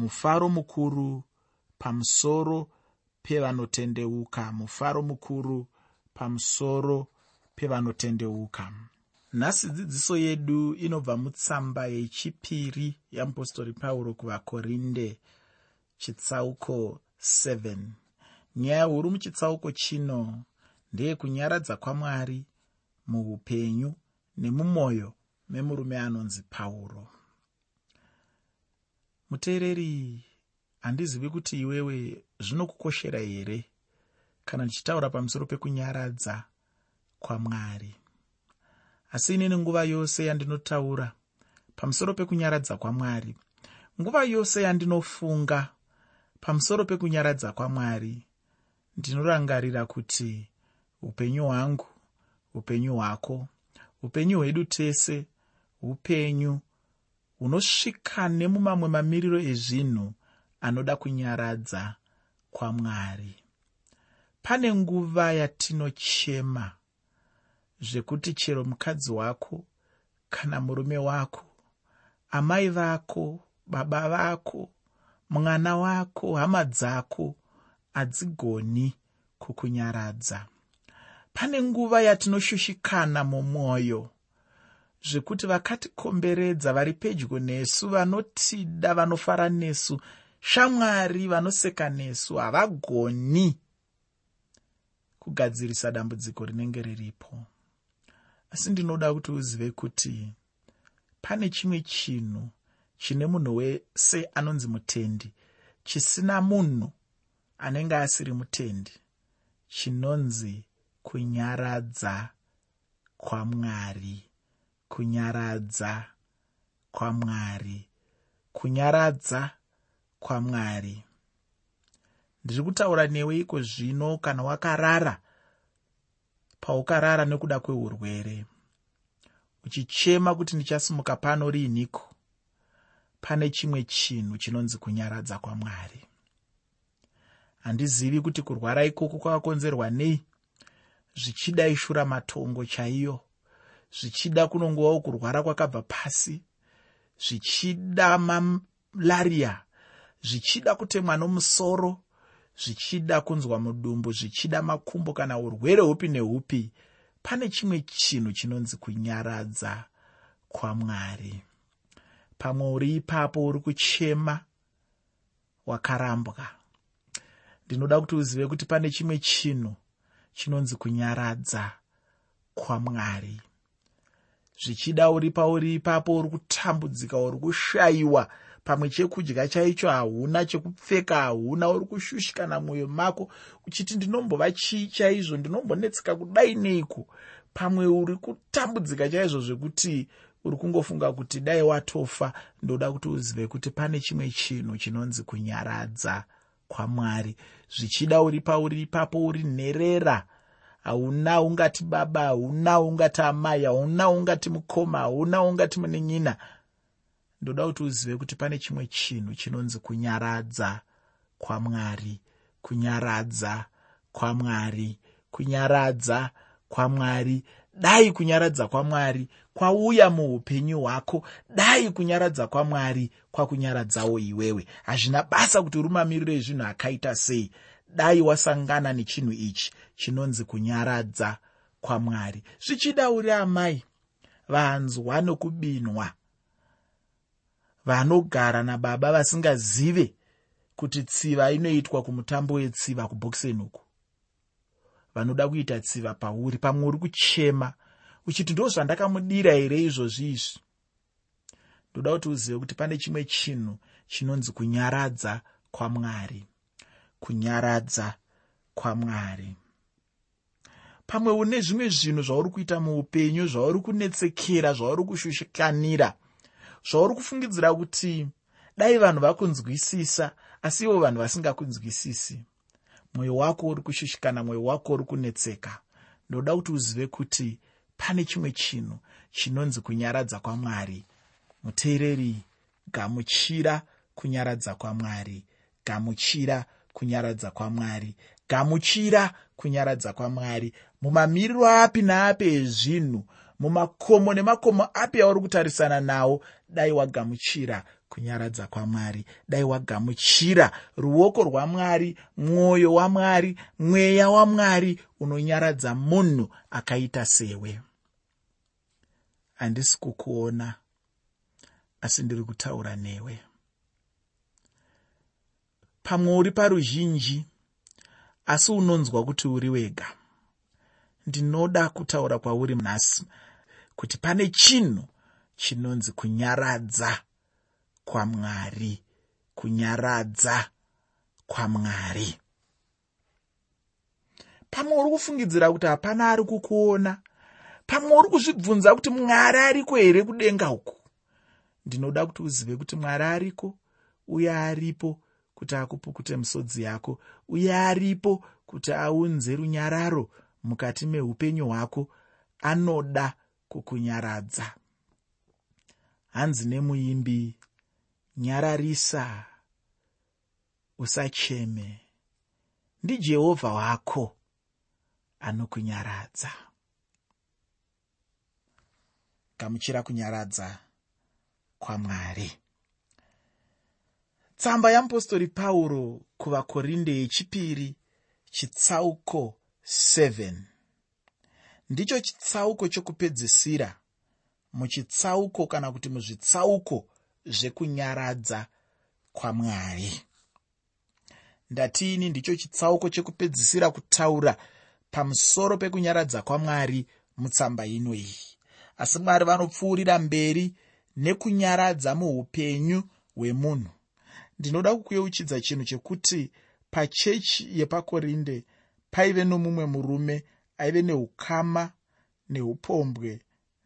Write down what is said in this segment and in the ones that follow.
mufaro mukuru pamusoro pevanotendeuka mufaro mukuru pamusoro pevanotendeuka. Nhasi dzidziso yedu inobva mutsamba yechipiri yamupostori pauro kuvakorinde chitsauko 7 nyaya huru muchitsauko chino ndeyekunyaradza kwamwari muupenyu nemumwoyo memurume anonzi pauro muteereri handizivi kuti iwewe zvinokukoshera here? Kana ndichitaura pamusoro pekunyaradza kwamwari. Asi inini nguva yose yandinotaura pamusoro pekunyaradza kwamwari. Nguva yose yandinofunga pamusoro pekunyaradza kwamwari ndinorangarira kuti upenyu hwangu upenyu hwako upenyu hwedu tese upenyu hunosvika nemumamwe mamiriro ezvinhu anoda kunyaradza kwamwari. Pane nguva yatinochema zvekuti chero mukadzi wako kana murume wako amai vako baba vako mwana wako hama dzako hadzigoni kukunyaradza. Pane nguva yatinoshushikana mumwoyo zvekuti vakatikomberedza vari pedyo nesu vanotida vanofara nesu. Shamwari vanoseka nesu havagoni kugadzirisa dambudziko rinenge riripo. Asi ndinoda kuti uzive kuti pane chimwe chinhu chine munhu wese anonzi mutendi chisina munhu anenge asiri mutendi chinonzi kunyaradza kwamwari kunyaradza kwamwari. Kunyaradza kwamwari. Ndiri kutaura newe iko zvino kana wakarara paukarara nekuda kweurwere uchichema kuti ndichasimuka pano riiniko? Pane chimwe chinhu chinonzi kunyaradza kwamwari. Handizivi kuti kurwara ikoko kwakakonzerwa nei? Zvichida ishura matongo chaiyo zvichida kunongovawo kurwara kwakabva pasi zvichida malariya zvichida kutemwa nomusoro zvichida kunzwa mudumbu zvichida makumbo kana urwere hupi neupi pane chimwe chinhu chinonzi kunyaradza kwamwari pamwe uri ipapo uri kuchema wakarambwa. Ndinoda kuti uzive kuti pane chimwe chinhu chinonzi kunyaradza kwamwari zvichida uri pauri ipapo uri kutambudzika uri kushayiwa. Pamwe chekudya chaicho hauna chekupfeka hauna uri kushushikana mwoyo mako. Uchiti ndinombova chii chaizvo ndinombonetseka kudai neiko? Pamwe uri kutambudzika chaizvo zvekuti uri kungofunga kuti dai watofa ndoda kuti uzive kuti pane chimwe chinhu chinonzi kunyaradza kwamwari zvichida uri pauri ipapo uri nherera hauna ungati baba hauna ungati amai hauna ungati mukoma hauna ungati munenyina ndoda kuti uzive kuti pane chimwe chinhu chinonzi kunyaradza kwamwari kunyaradza kwamwari kunyaradza kwamwari dai kunyaradza kwamwari kwauya muupenyu hwako. Dai kunyaradza kwamwari kwakunyaradzawo iwewe. Hazvina basa kuti uri mamiriro ezvinhu akaita sei dai wasangana nechinhu ichi chinonzi kunyaradza kwamwari. Zvichida uri amai vanzwa nokubinwa. Vanogara nababa vasingazive kuti tsiva inoitwa kumutambo wetsiva kubhokiseni uku vanoda kuita tsiva pauri pamwe uri kuchema uchiti ndo zvandakamudira here izvozvi izvi? Ndoda kuti uzive kuti pane chimwe chinhu chinonzi kunyaradza kwamwari kunyaradza kwamwari. Pamwe une zvimwe zvinhu zvauri kuita muupenyu zvauri kunetsekera zvauri kushushikanira zvauri kufungidzira kuti dai vanhu vakunzwisisa asi ivo vanhu vasingakunzwisisi. Mwoyo wako uri kushushikana mwoyo wako uri kunetseka. Ndoda kuti uzive kuti pane chimwe chinhu chinonzi kunyaradza kwamwari. Muteereri gamuchira kunyaradza kwamwari. Gamuchira kunyaradza kwamwari. Gamuchira kunyaradza kwamwari. Mumamiriro api naapi ezvinhu mumakomo nemakomo api auri kutarisana nawo dai wagamuchira kunyaradza kwamwari. Dai wagamuchira ruoko rwamwari mwoyo wamwari mweya wamwari unonyaradza munhu akaita sewe. Handisi kukuona asi ndiri kutaura newe pamwe uri paruzhinji asi unonzwa kuti uri wega. Ndinoda kutaura kwauri nhasi kuti pane chinhu chinonzi kunyaradza kwamwari kunyaradza kwamwari pamwe uri kufungidzira kuti hapana ari kukuona pamwe uri kuzvibvunza kuti mwari ariko here kudenga uku ndinoda kuti uzive kuti mwari ariko uye aripo kuti akupukute misodzi yako. Uye aripo kuti aunze runyararo mukati meupenyu hwako. Anoda kukunyaradza. Hanzi nemuimbi nyararisa. Usacheme. Ndijehovha wako anokunyaradza. Gamuchira kunyaradza kwamwari tsamba yamupostori pauro kuvakorinde yechipiri chitsauko 7 ndicho chitsauko chokupedzisira muchitsauko kana kuti muzvitsauko zvekunyaradza kwamwari. Ndatiini ndicho chitsauko chekupedzisira kutaura pamusoro pekunyaradza kwamwari mutsamba ino iyi. Asi mwari vanopfuurira mberi nekunyaradza muupenyu hwemunhu ndinoda kukuyeuchidza chinhu chekuti pachechi yepakorinde paive nomumwe murume aive neukama neupombwe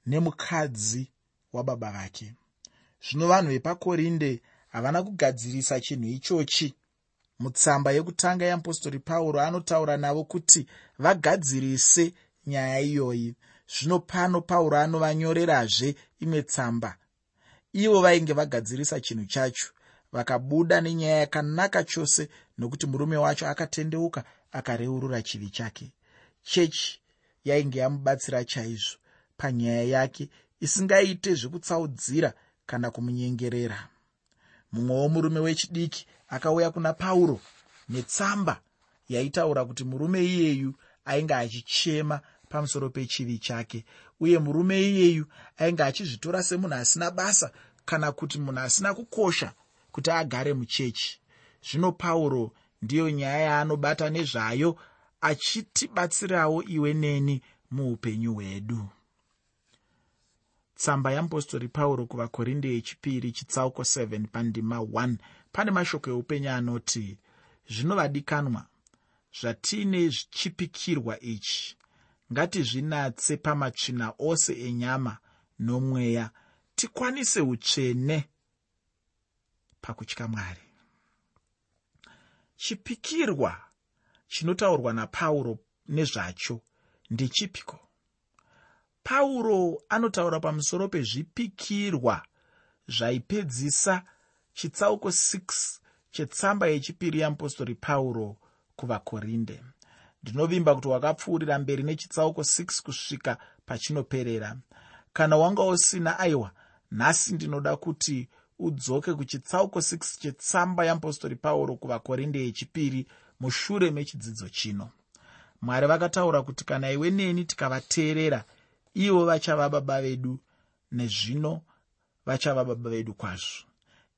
nemukadzi wababa vake. Zvino vanhu vepakorinde havana kugadzirisa chinhu ichochi. Mutsamba yekutanga yeapostori pauro anotaura navo kuti vagadzirise nyaya iyoyi. Zvino pano pauro anovanyorerazve imwe tsamba. Ivo vainge vagadzirisa chinhu chacho vakabuda nenyaya yakanaka chose nokuti murume wacho akatendeuka akareurura chivi chake. Chechi yainge yamubatsira chaizvo panyaya yake isingaite zvekutsaudzira kana kumunyengerera. Mumwewo murume wechidiki akauya kuna pauro netsamba yaitaura kuti murume iyeyu ainge achichema pamusoro pechivi chake uye murume iyeyu ainge achizvitora semunhu asina basa kana kuti munhu asina kukosha kuti agare muchechi. Zvino pauro ndiyo nyaya yaanobata nezvayo achitibatsirawo iwe neni muupenyu hwedu. Tsamba yamupostori pauro kuvakorinde yechipiri chitsauko 7 pandima 1 pane mashoko eupenyu anoti zvinovadikanwa zvatiine chipikirwa ichi. Ngatizvinatse pamatsvina ose enyama nomweya tikwanise utsvene pakutya mwari. Chipikirwa chinotaurwa napauro nezvacho ndechipiko? Pauro anotaura pamusoro pezvipikirwa zvaipedzisa chitsauko 6 chetsamba yechipiri yeapostori pauro kuvakorinde. Ndinovimba kuti wakapfuurira mberi nechitsauko 6 kusvika pachinoperera. Kana wanga usina aiwa nhasi ndinoda kuti udzoke kuchitsauko 6 chetsamba yeapostori pauro kuvakorinde yechipiri mushure mechidzidzo chino. Mwari vakataura kuti kana iwe neni tikavateerera ivo vachava baba vedu nezvino vachava baba vedu kwazvo.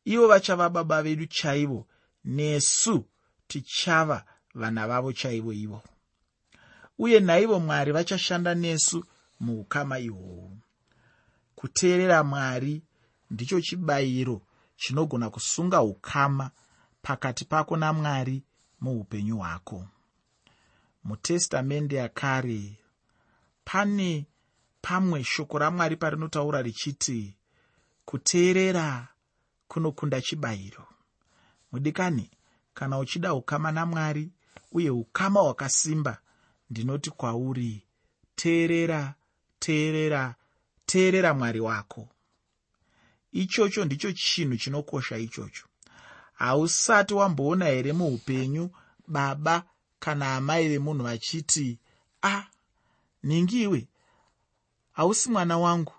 Ivo vachava baba vedu chaivo nesu tichava vana vavo chaivo ivo. Uye naivo mwari vachashanda nesu muukama ihwohwu. Kuteerera mwari ndicho chibayiro chinogona kusunga ukama pakati pako namwari muupenyu hwako. Mutestamende yakare pane pamwe shoko ramwari parinotaura richiti kuteerera kunokunda chibayiro. Mudikani kana uchida ukama namwari uye ukama hwakasimba ndinoti kwauri teerera teerera teerera mwari wako ichocho ndicho chinhu chinokosha ichocho. Hausati wamboona here muupenyu baba kana amai vemunhu vachiti a ah, ningiwe hausi mwana wangu.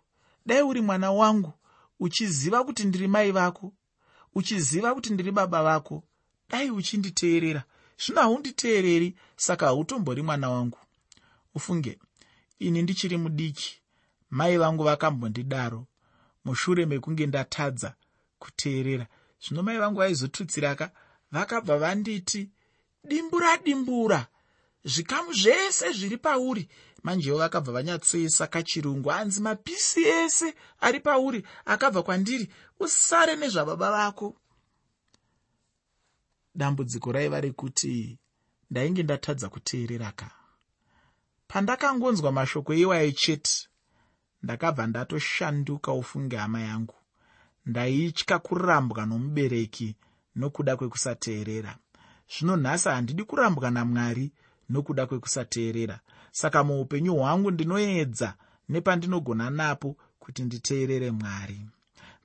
Dai uri mwana wangu. Uchiziva kuti ndiri mai vako? Uchiziva kuti ndiri baba vako? Dai uchinditeerera. Zvino haunditeereri saka hautombori mwana wangu. Ufunge ini ndichiri mudiki. Mai vangu vakambondidaro mushure mekunge ndatadza kuteerera. Zvino mai vangu vaizotutsiraka vakabva vanditi dimbura dimbura! Zvikamu zvese zviri pauri. Manjewo vakabva vanyatsoisa kachirungu anzi mapisi ese ari pauri? Akabva kwandiri usare nezvababa vako. Dambudziko raiva rekuti ndainge ndatadza kuteereraka. Pandakangonzwa mashoko iwayo chete ndakabva ndatoshanduka ufunge hama yangu. Ndaitya kurambwa nomubereki nokuda kwekusateerera zvino nhasi handidi kurambwa namwari nokuda kwekusateerera saka muupenyu hwangu ndinoedza nepandinogona napo kuti nditeerere mwari.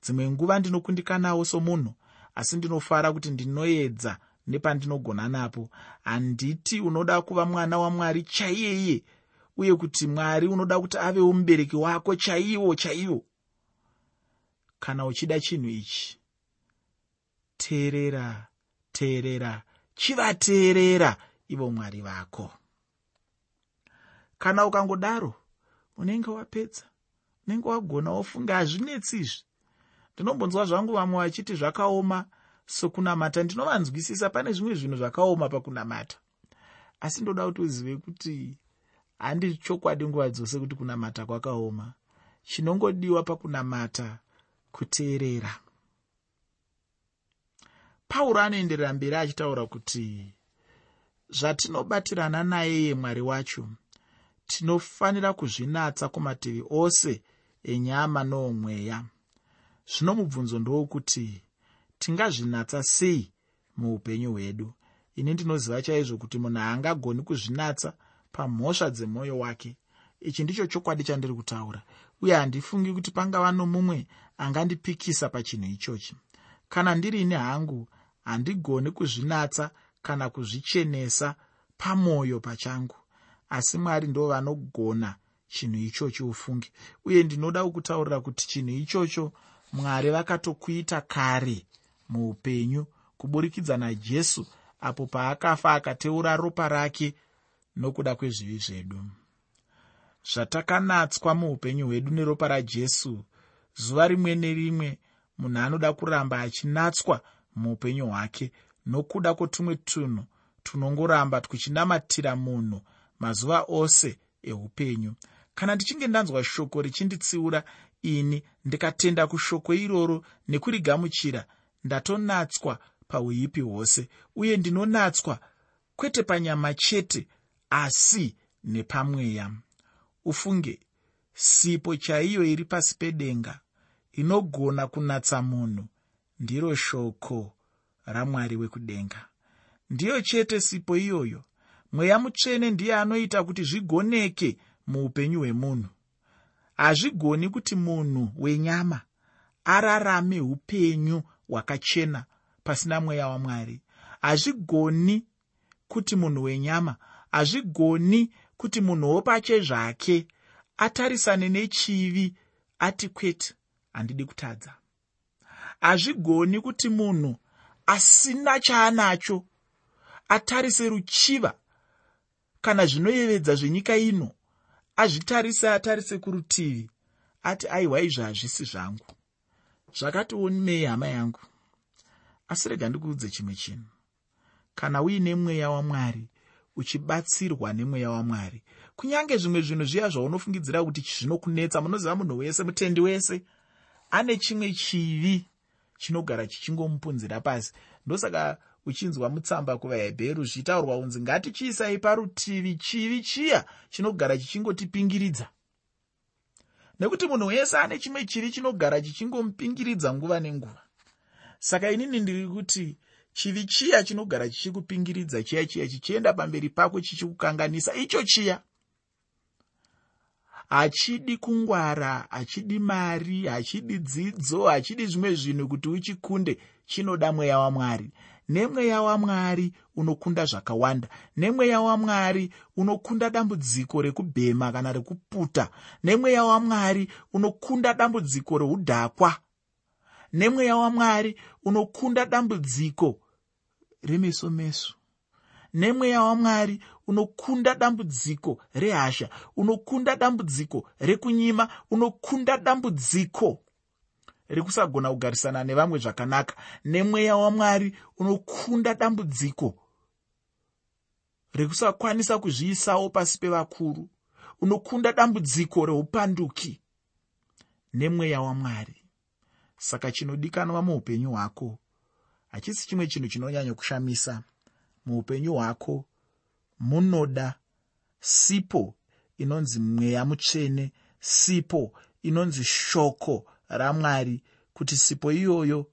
Dzimwe nguva ndinokundikanawo somunhu asi ndinofara kuti ndinoedza nepandinogona napo. Handiti unoda kuva mwana wamwari chaiyeye uye kuti mwari unoda kuti avewo mubereki wako chaiwo chaiwo. Kana uchida chinhu ichi teerera teerera chivateerera ivo mwari vako. Kana ukangodaro unenge wapedza unenge wagona wofunga hazvinetsizvi ndinombonzwa zvangu vamwe vachiti zvakaoma sokunamata. Ndinovanzwisisa pane zvimwe zvinhu zvakaoma pakunamata. Asi ndoda kuti uzive kuti handi chokwadi nguva dzose kuti kunamata kwakaoma. Chinongodiwa pakunamata kuteerera. Pauro anoenderera mberi achitaura kuti zvatinobatirana naye ye mwari wacho tinofanira kuzvinatsa kumativi ose enyama noumweya zvino mubvunzo ndowokuti tingazvinatsa sei muupenyu hwedu? Ini ndinoziva chaizvo kuti munhu haangagoni kuzvinatsa pamhosva dzemwoyo wake. Ichi ndicho chokwadi chandiri kutaura uye handifungi kuti pangava nomumwe angandipikisa pachinhu ichochi. Kana ndirini hangu handigoni kuzvinatsa kana kuzvichenesa pamwoyo pachangu. Asi mwari ndo vanogona chinhu ichocho ufunge uye ndinoda kukutaurira kuti chinhu ichocho mwari vakatokuita kare muupenyu kuburikidza najesu apo paakafa akateura ropa rake nokuda kwezvivi zvedu. Zvatakanatswa muupenyu hwedu neropa rajesu zuva rimwe nerimwe munhu anoda kuramba achinatswa muupenyu hwake nokuda kwotumwe tunhu tunongoramba tuchinamatira munhu mazuva ose eupenyu. Kana ndichinge ndanzwa shoko richinditsiura ini ndikatenda kushoko iroro nekurigamuchira ndatonatswa pauipi hwose uye ndinonatswa kwete panyama chete asi nepamweya. Ufunge sipo chaiyo iri pasi pedenga inogona kunatsa munhu ndiro shoko ramwari wekudenga. Ndiyo chete sipo iyoyo mweya mutsvene ndiye anoita kuti zvigoneke muupenyu hwemunhu. Hazvigoni kuti munhu wenyama ararame upenyu hwakachena pasina mweya wamwari. Hazvigoni kuti munhu wenyama hazvigoni kuti munhuwo pache zvake atarisane nechivi ati kwete handidi kutadza. Hazvigoni kuti munhu asina chaanacho atarise ruchiva kana zvinoyevedza zvenyika ino azvitarise atarise kurutivi ati aiwa izvo hazvisi zvangu. Zvakatiwonimei hama yangu? Asi rega ndikuudze chimwe chinhu. Kana uine mweya wamwari uchibatsirwa nemweya wamwari. Kunyange zvimwe zvinhu zviya zvaunofungidzira kuti zvinokunetsa munoziva munhu wese mutendi wese ane chimwe chivi chinogara chichingomupunzira pasi. Ndosaka uchinzwa mutsamba kuvahebheru zvichitaurwa kunzi ngatichiisai parutivi chivi chiya chinogara chichingotipingiridza. Nekuti munhu wese ane chimwe chivi chinogara chichingomupingiridza nguva nenguva. Saka inini ndiri kuti chivi chiya chinogara chichikupingiridza chiya chiya chichienda pamberi pako chichikukanganisa. Icho chiya. Hachidi kungwara hachidi mari hachidi dzidzo hachidi zvimwe zvinhu kuti uchikunde chinoda mweya wamwari. Nemweya wamwari unokunda zvakawanda. Nemweya wamwari unokunda dambudziko rekubhema kana rekuputa. Nemweya wamwari unokunda dambudziko reudhakwa nemweya wamwari unokunda dambudziko remeso meso nemweya wamwari unokunda dambudziko rehasha unokunda dambudziko rekunyima unokunda dambudziko rekusagona kugarisana nevamwe zvakanaka. Nemweya wamwari unokunda dambudziko rekusakwanisa kuzviisawo pasi pevakuru unokunda dambudziko reupanduki. Nemweya wamwari. Saka chinodikanwa muupenyu hwako hachisi chimwe chinhu chinonyanya kushamisa muupenyu hwako. Munoda sipo inonzi mweya mutsvene sipo inonzi shoko ramwari kuti sipo iyoyo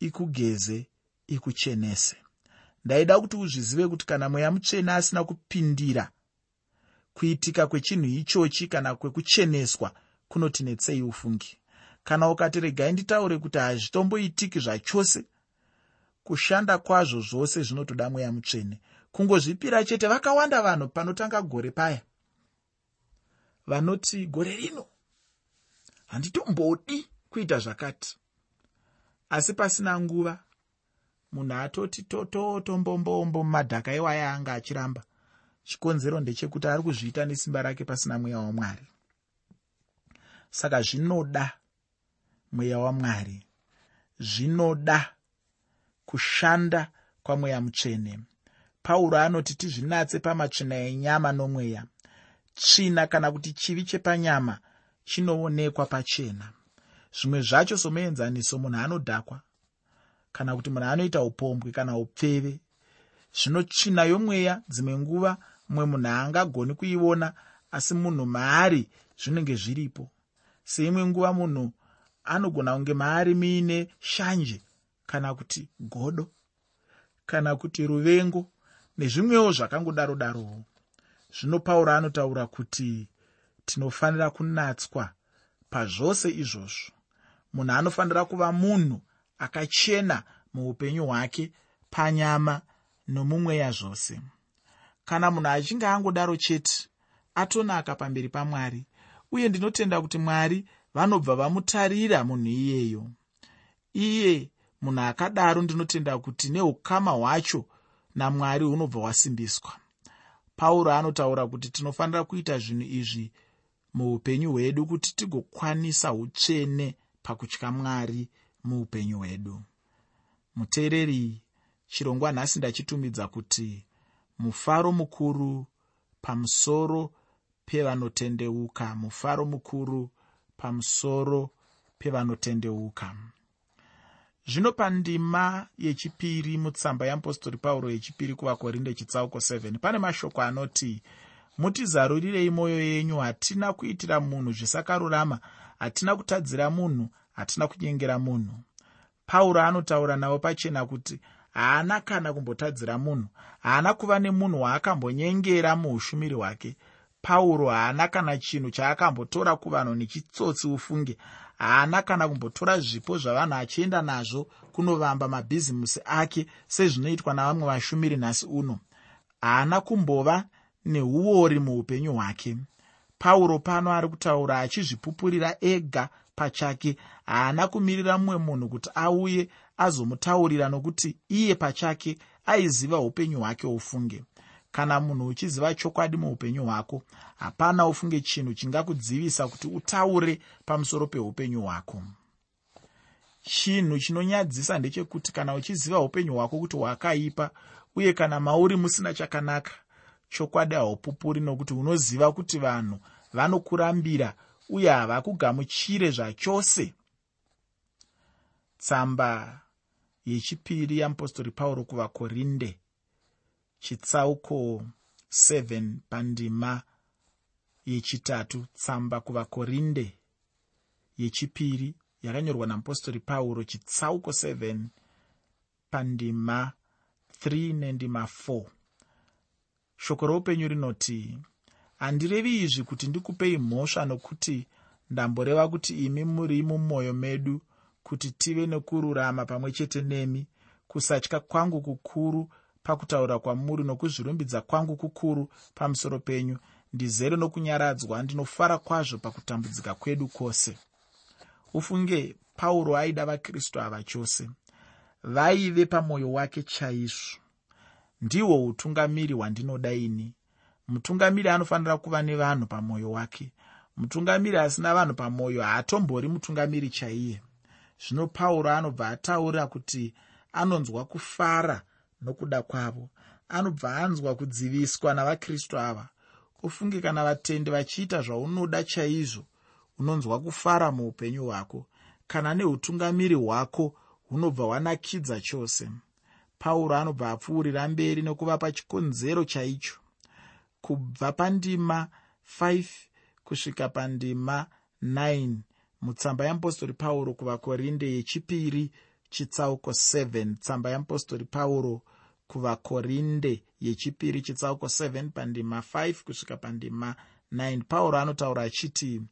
ikugeze ikuchenese. Ndaida kuti uzvizive kuti kana mweya mutsvene asina kupindira kuitika kwechinhu ichochi kana kwekucheneswa kunotinetsei ufungi kana ukati regai nditaure kuti hazvitomboitiki zvachose. Kushanda kwazvo zvose zvinotoda mweya mutsvene. Kungozvipira chete vakawanda vanhu panotanga gore paya. Vanoti gore rino handitombodi kuita zvakati. Asi pasina nguva munhu atoti tototombombombo mumadhaka iwaya anga achiramba. Chikonzero ndechekuti ari kuzviita nesimba rake pasina mweya wamwari. Saka zvinoda mweya wamwari. Zvinoda kushanda kwamweya mutsvene. Pauro anoti tizvinatse pamatsvina enyama nomweya. Tsvina kana kuti chivi chepanyama chinoonekwa pachena. Zvimwe zvacho somuenzaniso munhu anodhakwa kana kuti munhu anoita upombwe kana upfeve. Zvino tsvina yomweya dzimwe nguva mumwe munhu haangagoni kuiona asi munhu maari zvinenge zviripo. Seimwe nguva munhu anogona kunge maari muine shanje kana kuti godo kana kuti ruvengo nezvimwewo zvakangodaro darowo. Zvino pauro anotaura kuti tinofanira kunatswa pazvose izvozvo. Munhu anofanira kuva munhu akachena muupenyu hwake panyama nomumweya zvose. Kana munhu achinge angodaro chete atonaka pamberi pamwari uye ndinotenda kuti mwari vanobva vamutarira munhu iyeyo. Iye munhu akadaro ndinotenda kuti neukama hwacho namwari hunobva hwasimbiswa. Pauro anotaura kuti tinofanira kuita zvinhu izvi muupenyu hwedu kuti tigokwanisa utsvene pakutya mwari muupenyu hwedu. Muteereri chirongwa nhasi ndachitumidza kuti mufaro mukuru pamusoro pevanotendeuka mufaro mukuru pamusoro pevanotendeuka. Zvino pandima yechipiri mutsamba yeapostori pauro yechipiri kuvakorinde chitsauko 7 pane mashoko anoti mutizarurirei mwoyo yenyu hatina kuitira munhu zvisakarurama hatina kutadzira munhu hatina kunyengera munhu. Pauro anotaura navo pachena kuti haana kana kumbotadzira munhu haana kuva nemunhu waakambonyengera muushumiri hwake pauro haana kana chinhu chaakambotora kuvanhu nechitsotsi ufunge. Haana kana kumbotora zvipo zvavanhu achienda nazvo kunovamba mabhizimusi ake sezvinoitwa navamwe vashumiri nhasi uno. Haana kumbova neuori muupenyu hwake. Pauro pano ari kutaura achizvipupurira ega pachake haana kumirira mumwe munhu kuti auye azomutaurira nokuti iye pachake aiziva upenyu hwake ufunge kana munhu uchiziva chokwadi muupenyu hwako hapana ufunge chinhu chingakudzivisa kuti utaure pamusoro peupenyu hwako. Chinhu chinonyadzisa ndechekuti kana uchiziva upenyu hwako kuti hwakaipa uye kana mauri musina chakanaka chokwadi haupupuri nokuti unoziva kuti vanhu vanokurambira uye havakugamuchire zvachose. Tsamba yechipiri yamupostori pauro kuvakorinde chitsauko 7 pandima yechitatu tsamba kuvakorinde yechipiri yakanyorwa namupostori pauro chitsauko 7 pandima 3 nendima 4 shoko roupenyu rinoti handirevi izvi kuti ndikupei mhosva nokuti ndamboreva kuti imi muri mumwoyo medu kuti tive nekururama pamwe chete nemi kusatya kwangu kukuru pakutaura kwamuri nokuzvirumbidza kwangu kukuru pamusoro penyu. Ndizere nokunyaradzwa ndinofara kwazvo pakutambudzika kwedu kwose. Ufunge pauro aida vakristu ava chose. Vaive pamwoyo wake chaizvo. Ndihwo utungamiri hwandinoda ini. Mutungamiri anofanira kuva nevanhu pamwoyo wake. Mutungamiri asina vanhu pamwoyo haatombori mutungamiri chaiye. Zvino pauro anobva ataura kuti anonzwa kufara nokuda kwavo. Anobva anzwa kudziviswa navakristu ava. Ufunge kana vatendi vachiita zvaunoda chaizvo unonzwa kufara muupenyu hwako kana neutungamiri hwako hunobva hwanakidza chose. Pauro anobva apfuurira mberi nekuvapa chikonzero chaicho. Kubva pandima 5 kusvika pandima 9 mutsamba yeapostori pauro kuvakorinde yechipiri chitsauko 7 tsamba yeapostori pauro kuvakorinde yechipiri chitsauko 7 pandima 5 kusvika pandima 9 pauro anotaura achiti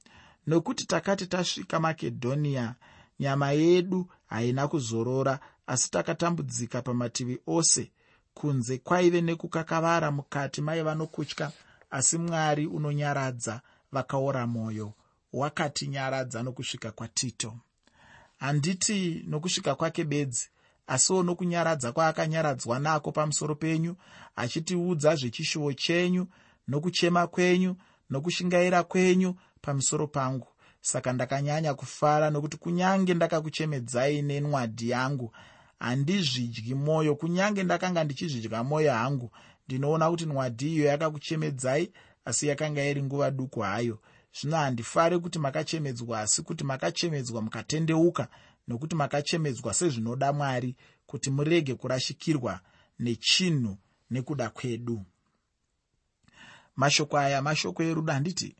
nokuti takati tasvika makedhoniya nyama yedu haina kuzorora asi takatambudzika pamativi ose. Kunze kwaive nekukakavara mukati maiva nokutya asi mwari unonyaradza vakaora mwoyo wakatinyaradza nokusvika kwatito handiti nokusvika kwake bedzi asiwo nokunyaradza kwaakanyaradzwa nako pamusoro penyu achitiudza zvechishuvo chenyu nokuchema kwenyu nokushingaira kwenyu pamusoro pangu. Saka ndakanyanya kufara nokuti kunyange ndakakuchemedzai nenwadhi yangu handizvidyi mwoyo kunyange ndakanga ndichizvidya mwoyo hangu ndinoona kuti nwadhi iyo yakakuchemedzai asi yakanga iri nguva duku hayo zvino handifari kuti makachemedzwa asi kuti makachemedzwa mukatendeuka nokuti makachemedzwa sezvinoda mwari kuti murege kurashikirwa nechinhu nekuda kwedu. Mashoko aya mashoko erudo handiti